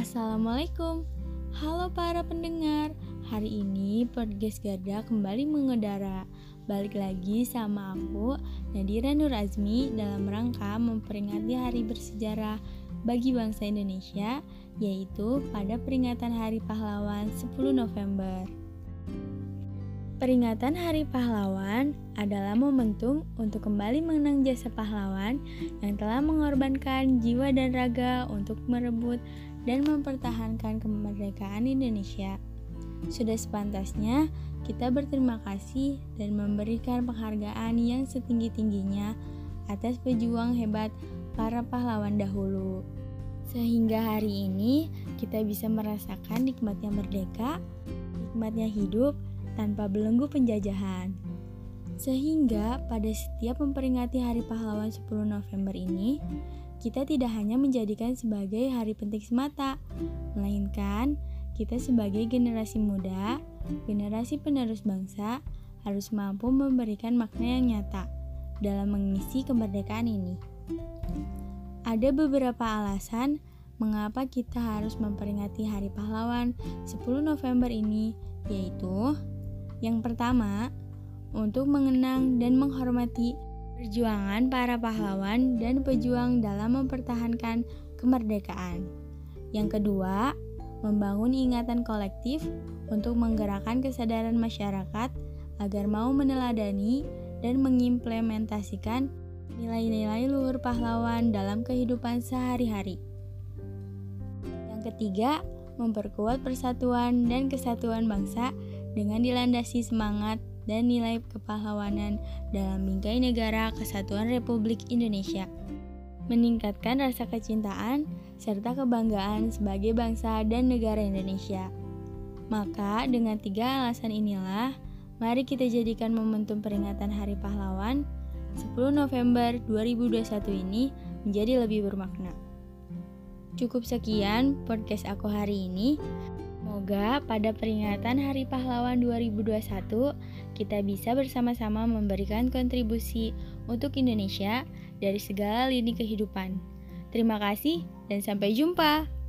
Assalamualaikum. Halo para pendengar Hari ini podcast Garda kembali mengudara. Balik lagi sama aku Nadira Nur Azmi Dalam rangka memperingati hari bersejarah bagi bangsa Indonesia Yaitu pada peringatan Hari Pahlawan 10 November. Peringatan Hari Pahlawan adalah momentum untuk kembali mengenang jasa pahlawan yang telah mengorbankan jiwa dan raga untuk merebut dan mempertahankan kemerdekaan Indonesia. Sudah sepantasnya kita berterima kasih dan memberikan penghargaan yang setinggi-tingginya atas pejuang hebat para pahlawan dahulu. Sehingga hari ini kita bisa merasakan nikmatnya merdeka, nikmatnya hidup, tanpa belenggu penjajahan. Sehingga pada setiap memperingati Hari Pahlawan 10 November ini, kita tidak hanya menjadikan sebagai hari penting semata, melainkan kita sebagai generasi muda, generasi penerus bangsa, harus mampu memberikan makna yang nyata dalam mengisi kemerdekaan ini. Ada beberapa alasan mengapa kita harus memperingati Hari Pahlawan 10 November ini, yaitu yang pertama, untuk mengenang dan menghormati perjuangan para pahlawan dan pejuang dalam mempertahankan kemerdekaan. Yang kedua, membangun ingatan kolektif untuk menggerakkan kesadaran masyarakat agar mau meneladani dan mengimplementasikan nilai-nilai luhur pahlawan dalam kehidupan sehari-hari. Yang ketiga, memperkuat persatuan dan kesatuan bangsa dengan dilandasi semangat dan nilai kepahlawanan dalam bingkai negara kesatuan Republik Indonesia. Meningkatkan rasa kecintaan serta kebanggaan sebagai bangsa dan negara Indonesia. Maka dengan tiga alasan inilah, mari kita jadikan momentum peringatan Hari Pahlawan 10 November 2021 ini menjadi lebih bermakna. Cukup sekian podcast aku hari ini. Semoga pada peringatan Hari Pahlawan 2021 kita bisa bersama-sama memberikan kontribusi untuk Indonesia dari segala lini kehidupan. Terima kasih dan sampai jumpa.